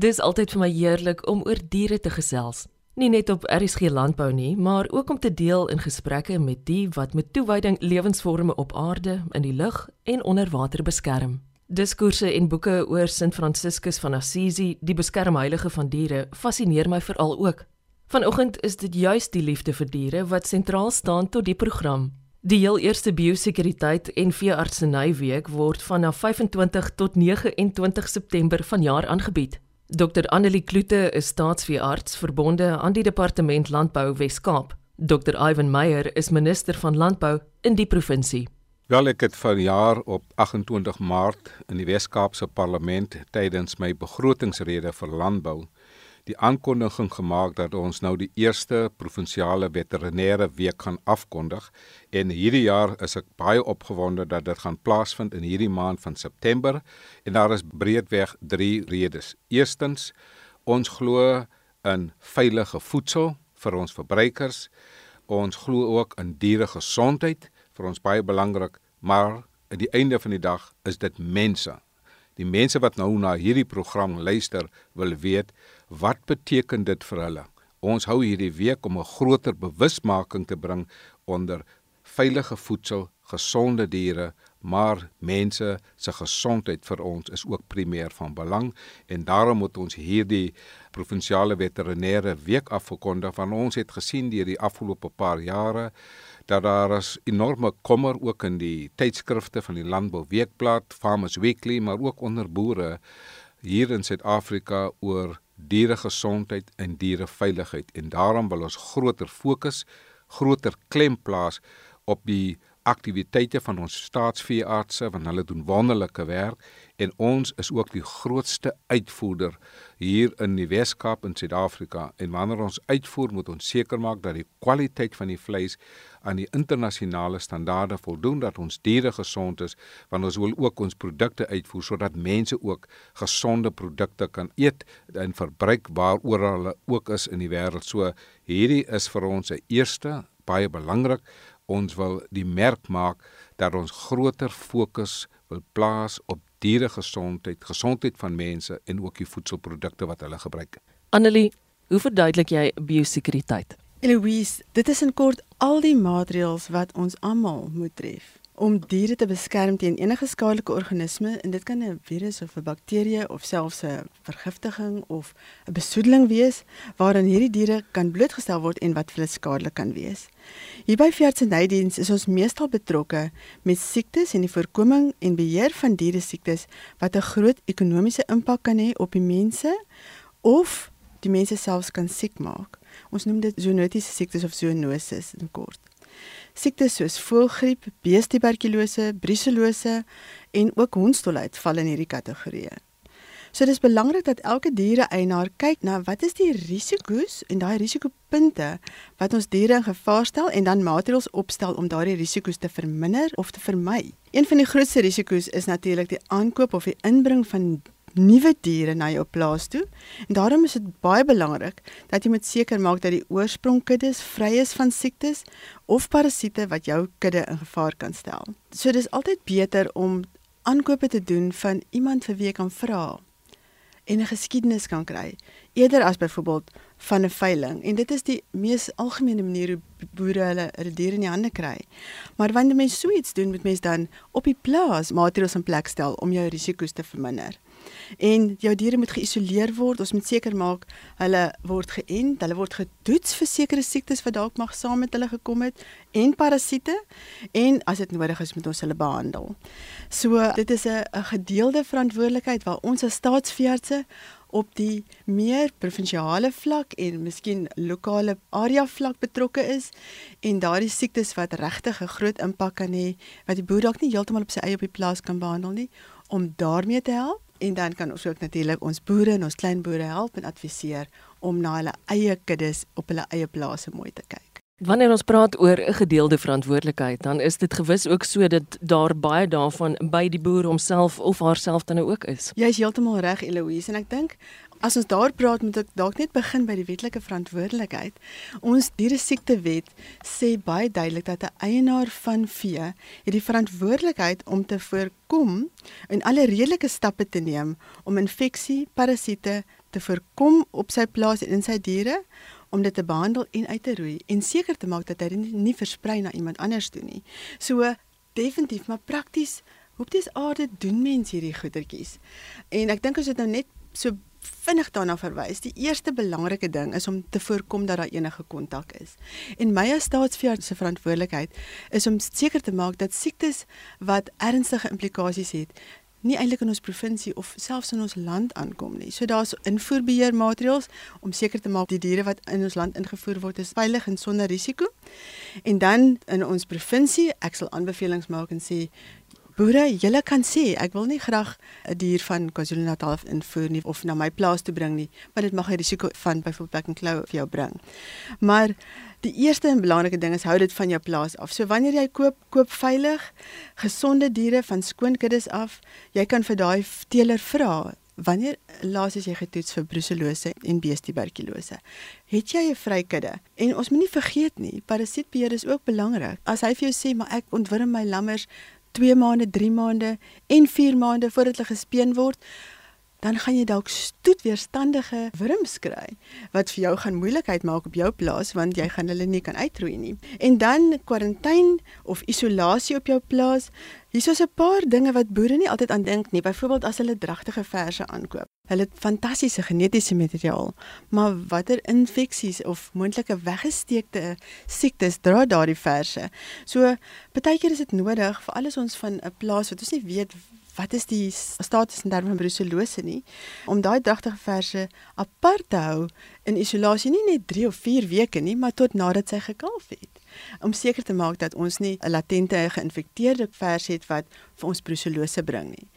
Dis altyd vir my heerlik om oor diere te gesels. Nie net op RSG landbou nie, maar ook om te deel in gesprekke met die wat met toewyding lewensvorme op aarde, in die lug en onder water beskerm. Diskoerse en boeke oor Sint Franciscus van Assisi, die beskermheilige van diere, fascineer my veral ook. Vanoggend is dit juis die liefde vir diere wat sentraal staan tot die program. Die heel eerste biosekuriteit en veeartseny week word vanaf 25 tot 29 September vanjaar aangebied. Dr Annelie Kloete is staatsveearts verbonde aan die Departement Landbou Wes-Kaap. Dr Ivan Meyer is minister van landbou in die provinsie. Wel ek het vanjaar op 28 Maart in die Wes-Kaapse Parlement tydens my begrotingsrede vir landbou die aankondiging gemaak dat ons nou die eerste provinsiale veterinêre week gaan afkondig en hierdie jaar is ek baie opgewonde dat dit gaan plaasvind in hierdie maand van September en daar is breedweg 3 redes. Eerstens, ons glo in veilige voedsel vir ons verbruikers. Ons glo ook in dieregesondheid vir ons baie belangrik, maar aan die einde van die dag is dit mense. Die mense wat nou na hierdie program luister, wil weet Wat beteken dit vir hulle? Ons hou hierdie week om 'n groter bewusmaking te bring onder veilige voedsel, gesonde diere, maar mense se gesondheid vir ons is ook primêr van belang en daarom moet ons hierdie provinsiale veterinêre week afgekondig van ons het gesien deur die afgelope paar jare dat daar is enorme kommer ook in die tydskrifte van die Landbou Weekblad, Farmers Weekly, maar ook onder boere hier in Suid-Afrika oor dieregesondheid en diereveiligheid. En daarom wil ons groter fokus, groter klem plaas op die aktiwiteite van ons staatsveeartse want hulle doen wonderlike werk en ons is ook die grootste uitvoerder hier in die Weskaap in Suid-Afrika. En wanneer ons uitvoer moet ons seker maak dat die kwaliteit van die vleis aan die internasionale standaarde voldoen dat ons diere gesond is want ons wil ook ons produkte uitvoer sodat mense ook gesonde produkte kan eet en verbruik waaroor hulle ook is in die wêreld. So hierdie is vir ons 'n eerste baie belangrik ons wil die merk maak dat ons groter fokus wil plaas op dieregesondheid, gesondheid van mense en ook die voedselprodukte wat hulle gebruik. Annelie, hoe verduidelik jy biosekuriteit? Eloise, dit is in kort al die maatreëls wat ons almal moet tref om diere te beskerm teen enige skadelike organisme en dit kan 'n virus of 'n bakterie of selfs 'n vergiftiging of 'n besoedeling wees waaraan hierdie diere kan blootgestel word en wat vir hulle skadelik kan wees. Hier by Veeartsenydiens is ons meestal betrokke met siektes en die voorkoming en beheer van diere siektes wat 'n groot ekonomiese impak kan hê op die mense of die mense selfs kan siek maak. Ons noem dit zoonotiese siektes of zoonoses in kort. Siektes soos voëlgriep, beestuberkulose, bruselose en ook hondstolheid val in hierdie kategorieë. So dis belangrik dat elke diereeienaar kyk na wat is die risiko's en daai risikopunte wat ons diere in gevaar stel en dan maatreëls opstel om daardie risiko's te verminder of te vermy. Een van die grootste risiko's is natuurlik die aankoop of die inbring van nuwe diere na jou plaas toe. En daarom is dit baie belangrik dat jy moet seker maak dat die oorsprongkuddes vry is van siektes of parasiete wat jou kudde in gevaar kan stel. So dis altyd beter om aankope te doen van iemand vir wie jy kan vra en 'n geskiedenis kan kry eerder as byvoorbeeld van 'n veiling en dit is die mees algemene manier hoe boere hulle hulle diere in die hande kry. Maar wanneer mens so iets doen, moet mens dan op die plaas maatreëls in plek stel om jou risiko's te verminder en jou diere moet geïsoleer word. Ons moet seker maak hulle word geënt, hulle word getoets vir sekere siektes wat dalk mag saam met hulle gekom het en parasiete en as dit nodig is moet ons hulle behandel. So dit is 'n gedeelde verantwoordelikheid waar ons as staatsveeartse op die meer provinsiale vlak en miskien lokale area vlak betrokke is en daardie siektes wat regtig 'n groot impak kan hê wat die boer dalk nie heeltemal op sy eie op die plaas kan behandel nie om daarmee te help en dan kan ons ook natuurlik ons boere en ons klein boere help en adviseer om na hulle eie kuddes op hulle eie plase mooi te kyk. Wanneer ons praat oor 'n gedeelde verantwoordelikheid, dan is dit gewis ook so dat daar baie daarvan by die boer homself of haarself dan ook is. Jy is heeltemal reg Eloise en ek dink As ons daar praat, moet ek dalk net begin by die wetlike verantwoordelikheid. Ons diere siektewet sê baie duidelik dat 'n eienaar van vee het die verantwoordelikheid om te voorkom en alle redelike stappe te neem om infeksie, parasiete te voorkom op sy plaas en in sy diere om dit te behandel en uit te roei en seker te maak dat hy nie, nie versprei na iemand anders toe nie. So definitief, maar prakties, hoe op dis aarde doen mense hierdie goedertjies? En ek dink as dit nou net so vinnig daarna verwys. Die eerste belangrike ding is om te voorkom dat daar enige kontak is. En my as staatsveearts se verantwoordelikheid is om seker te maak dat siektes wat ernstige implikasies het, nie eintlik in ons provinsie of selfs in ons land aankom nie. So daar's invoerbeheermaatreëls om seker te maak die diere wat in ons land ingevoer word is veilig en sonder risiko. En dan in ons provinsie, ek sal aanbevelings maak en sê boere, julle kan sê ek wil nie graag 'n dier van KwaZulu-Natal invoer nie of na my plaas toe bring nie, maar dit mag 'n risiko van byvoorbeeld plek en klou vir jou bring. Maar Die eerste en belangrike ding is hou dit van jou plaas af. So wanneer jy koop, koop veilig, gesonde diere van skoon kuddes af. Jy kan vir daai teeler vra, wanneer laas is jy getoets vir bruselose en beestuberkulose? Het jy 'n vrykudde? En ons moet nie vergeet nie, parasietbeheer is ook belangrik. As hy vir jou sê, "Maar ek ontwurm my lammers 2 maande, 3 maande en 4 maande voordat hulle gespeen word," dan gaan jy dalk stoetweerstandige wurms kry wat vir jou gaan moeilikheid maak op jou plaas want jy gaan hulle nie kan uitroei nie. En dan kwarantyne of isolasie op jou plaas. Hier is 'n paar dinge wat boere nie altyd aan dink nie. Byvoorbeeld as hulle dragtige verse aankoop. Hulle het fantastiese genetiese materiaal, maar watter infeksies of moontlike weggesteekte siektes dra daardie verse? So, baie keer is dit nodig vir alles ons van 'n plaas wat ons nie weet wat is die status in terme van brucellose nie om daai dragtige verse apart te hou in isolasie nie net 3 of 4 weke nie maar tot nadat sy gekalf het om seker te maak dat ons nie 'n latente geïnfekteerde vers het wat vir ons brucellose bring nie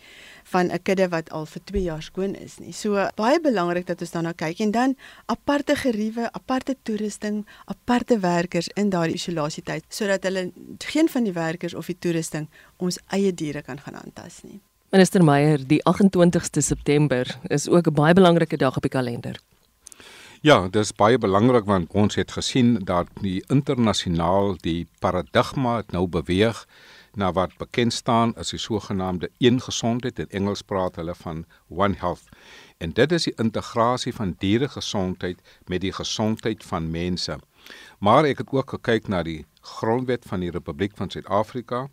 van 'n kudde wat al vir 2 jaar skoon is nie. So baie belangrik dat ons daarna kyk en dan aparte geriewe, aparte toerusting, aparte werkers in daardie isolasietyd sodat hulle geen van die werkers of die toerusting ons eie diere kan gaan aantas nie. Minister Meyer, die 28ste September is ook 'n baie belangrike dag op die kalender. Ja, dit is baie belangrik want ons het gesien dat die internasionaal die paradigma het nou beweeg na wat bekend staan as die sogenaamde een gesondheid in Engels praat hulle van one health. En dit is die integrasie van dieregesondheid met die gesondheid van mense. Maar ek het ook gekyk na die grondwet van die Republiek van Suid-Afrika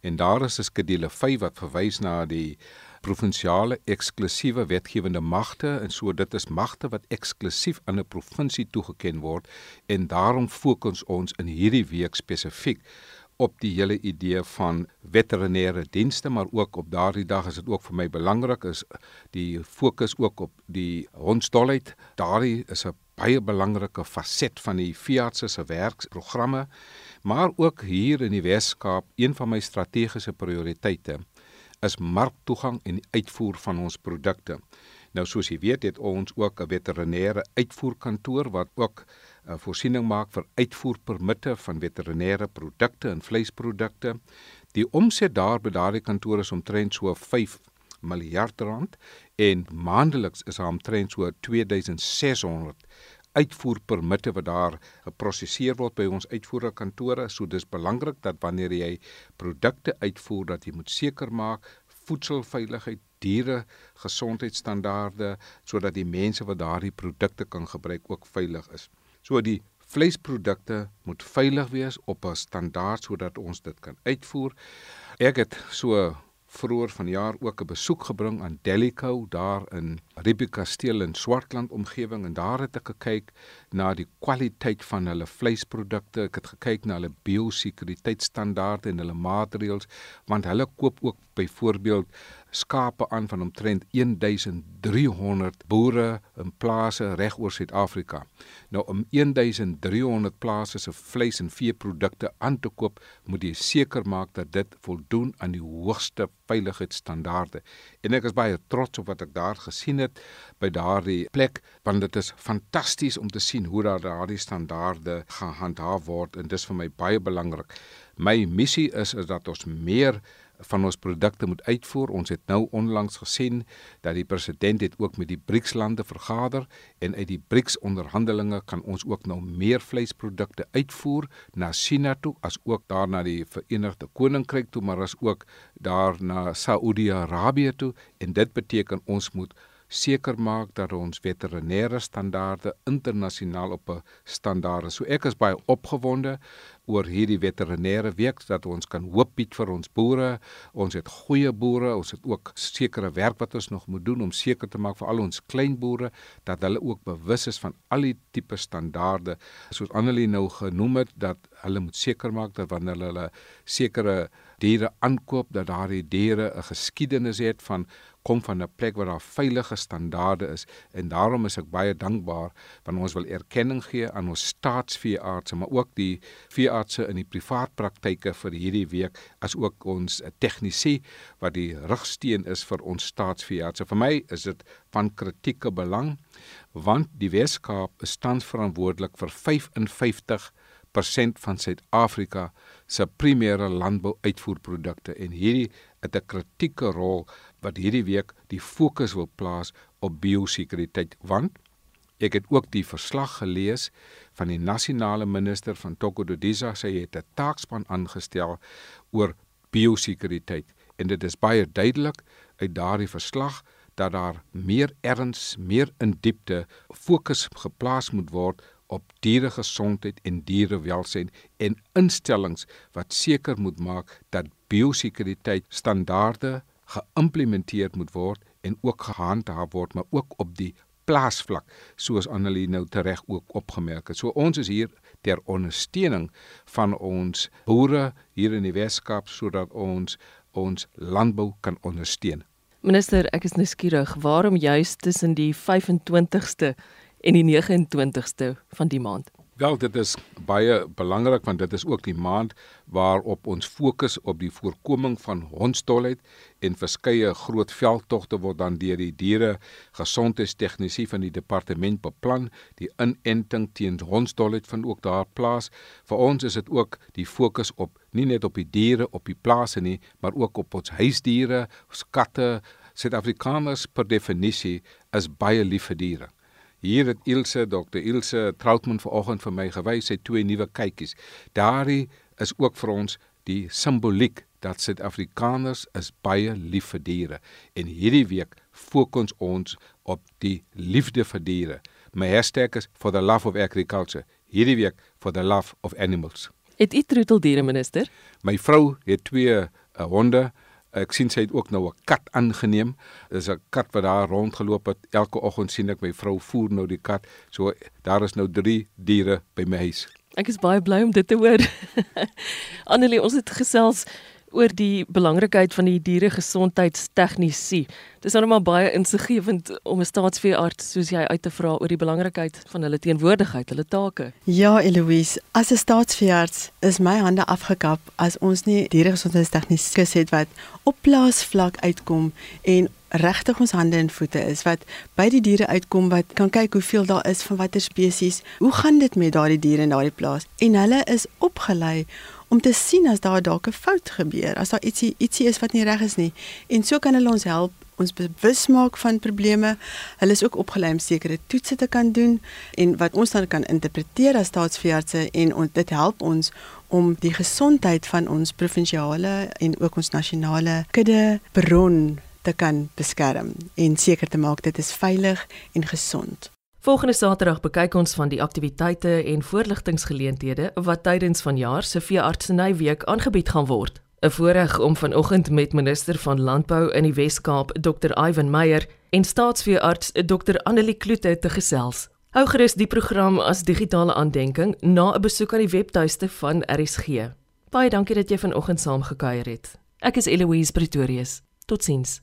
En daar is 'n skedule 5 wat verwys na die provinsiale eksklusiewe wetgewende magte en so dit is magte wat eksklusief aan 'n provinsie toegeken word en daarom fokus ons in hierdie week spesifiek op die hele idee van veterinêre dienste maar ook op daardie dag is dit ook vir my belangrik is die fokus ook op die hondstolheid daardie is 'n baie belangrike faset van die veeartse se werksprogramme maar ook hier in die Wes-Kaap een van my strategiese prioriteite is marktoegang en die uitvoer van ons produkte. Nou soos jy weet het ons ook 'n veterinêre uitvoerkantoor wat ook uh, voorsiening maak vir uitvoerpermitte van veterinêre produkte en vleisprodukte. Die omset daar by daardie kantoor is omtrent so 5 miljard rand en maandeliks is daar omtrent so 2600 uitvoerpermitte wat daar geprosesseer word by ons uitvoerkantore. So dis belangrik dat wanneer jy produkte uitvoer dat jy moet seker maak voedselveiligheid, diere gesondheidstandaarde sodat die mense wat daardie produkte kan gebruik ook veilig is. So die vleisprodukte moet veilig wees op 'n standaard sodat ons dit kan uitvoer. Ek het so vroeër vanjaar ook 'n besoek gebring aan Delico daar in Ribikasteel in Swartland omgewing en daar het ek gekyk na die kwaliteit van hulle vleisprodukte. Ek het gekyk na hulle biosekuriteitstandaarde en hulle maatreëls want hulle koop ook byvoorbeeld skape aan van omtrent 1300 boere in plase reg oor Suid-Afrika. Nou om 1300 plase se vleis en veeprodukte aan te koop, moet jy seker maak dat dit voldoen aan die hoogste veiligheidsstandaarde. En ek is baie trots op wat ek daar gesien het by daardie plek, want dit is fantasties om te sien hoe daar daardie standaarde gehandhaaf word en dis vir my baie belangrik. My missie is is dat ons meer van ons produkte moet uitvoer. Ons het nou onlangs gesien dat die president het ook met die BRICS-lande vergader en uit die BRICS-onderhandelinge kan ons ook nou meer vleisprodukte uitvoer na China toe as ook daar na die Verenigde Koninkryk toe, maar as ook daar na Saudi-Arabië toe en dit beteken ons moet seker maak dat ons veterinêre standaarde internasionaal op 'n standaard is. So ek is baie opgewonde oor hierdie veterinêre week dat ons kan hoop bied vir ons boere. Ons het goeie boere, ons het ook sekere werk wat ons nog moet doen om seker te maak vir al ons klein boere dat hulle ook bewus is van al die tipe standaarde. Soos Annelie nou genoem het dat hulle moet seker maak dat wanneer hulle sekere diere aankoop dat daardie diere 'n geskiedenis het van kom van 'n plek waar daar veilige standaarde is en daarom is ek baie dankbaar want ons wil erkenning gee aan ons staatsveeartse maar ook die veeartse in die privaat praktyke vir hierdie week as ook ons tegnisi wat die rigsteen is vir ons staatsveeartse. Vir my is dit van kritieke belang want die Weskaap is tans verantwoordelik vir 55 persent van Suid-Afrika se primêre landbou-uitvoerprodukte en hierdie het 'n kritieke rol wat hierdie week die fokus wil plaas op biosekuriteit want ek het ook die verslag gelees van die nasionale minister van Tokododiza sê hy het 'n taakspan aangestel oor biosekuriteit en dit is baie duidelik uit daardie verslag dat daar meer erns, meer in diepte fokus geplaas moet word op dieregesondheid en dierewelsyn en instellings wat seker moet maak dat biosekuriteit standaarde geïmplementeer moet word en ook gehandhaaf word maar ook op die plaasvlak soos Annelie nou tereg ook opgemerk het. So ons is hier ter ondersteuning van ons boere hier in die Weskaap sodat ons ons landbou kan ondersteun. Minister, ek is nou skieurig, waarom juist tussen die 25ste en die 29ste van die maand. Wel, dit is baie belangrik want dit is ook die maand waarop ons fokus op die voorkoming van hondsdolheid en verskeie groot veldtogte word dan deur die diere gesondheidstegnisie van die departement beplan. Die inenting teen hondsdolheid vind ook daar plaas. Vir ons is dit ook die fokus op nie net op die diere op die plase nie, maar ook op ons huisdiere, ons katte. Suid-Afrikaners per definisie is baie lief vir diere. Hier het Ilse, Dr. Ilse Troutman vanoggend vir my gewys sy twee nuwe kykies. Daardie is ook vir ons die simboliek dat Suid-Afrikaners is baie lief vir diere en hierdie week fokus ons op die liefde vir diere. My hashtag is for the love of agriculture. Hierdie week for the love of animals. Het u troeteldiere minister? My vrou het twee uh, honde Ek sien sy het ook nou 'n kat aangeneem. Dis 'n kat wat daar rondgeloop het. Elke oggend sien ek my vrou voer nou die kat. So daar is nou 3 diere by my huis. Ek is baie bly om dit te hoor. Annelie, ons het gesels oor die belangrikheid van die dieregesondheidstegnisie. Dis nou maar baie insiggewend om 'n staatsveearts soos jy uit te vra oor die belangrikheid van hulle teenwoordigheid, hulle take. Ja, Eloise, as 'n staatsveearts is my hande afgekap as ons nie dieregesondheidstegniese het wat op plaasvlak uitkom en regtig ons hande en voete is wat by die diere uitkom wat kan kyk hoeveel daar is van watter spesies. Hoe gaan dit met daardie diere in daardie plaas? En hulle is opgelei om te sien as daar dalk 'n fout gebeur, as daar ietsie ietsie is wat nie reg is nie. En so kan hulle ons help ons bewus maak van probleme. Hulle is ook opgelei om sekere toetse te kan doen en wat ons dan kan interpreteer as staatsveeartse en on, dit help ons om die gesondheid van ons provinsiale en ook ons nasionale kudde bron te kan beskerm en seker te maak dit is veilig en gesond. Volgende Saterdag bekyk ons van die aktiwiteite en voorligtinggeleenthede wat tydens vanjaar se veeartseny week aangebied gaan word. 'n Voorreg om vanoggend met minister van Landbou in die Wes-Kaap, Dr. Ivan Meyer en staatsveearts Dr. Annelie Kloete te gesels. Hou gerus die program as digitale aandenking na 'n besoek aan die webtuiste van RSG. Baie dankie dat jy vanoggend saamgekuier het. Ek is Eloise Pretorius. Totsiens.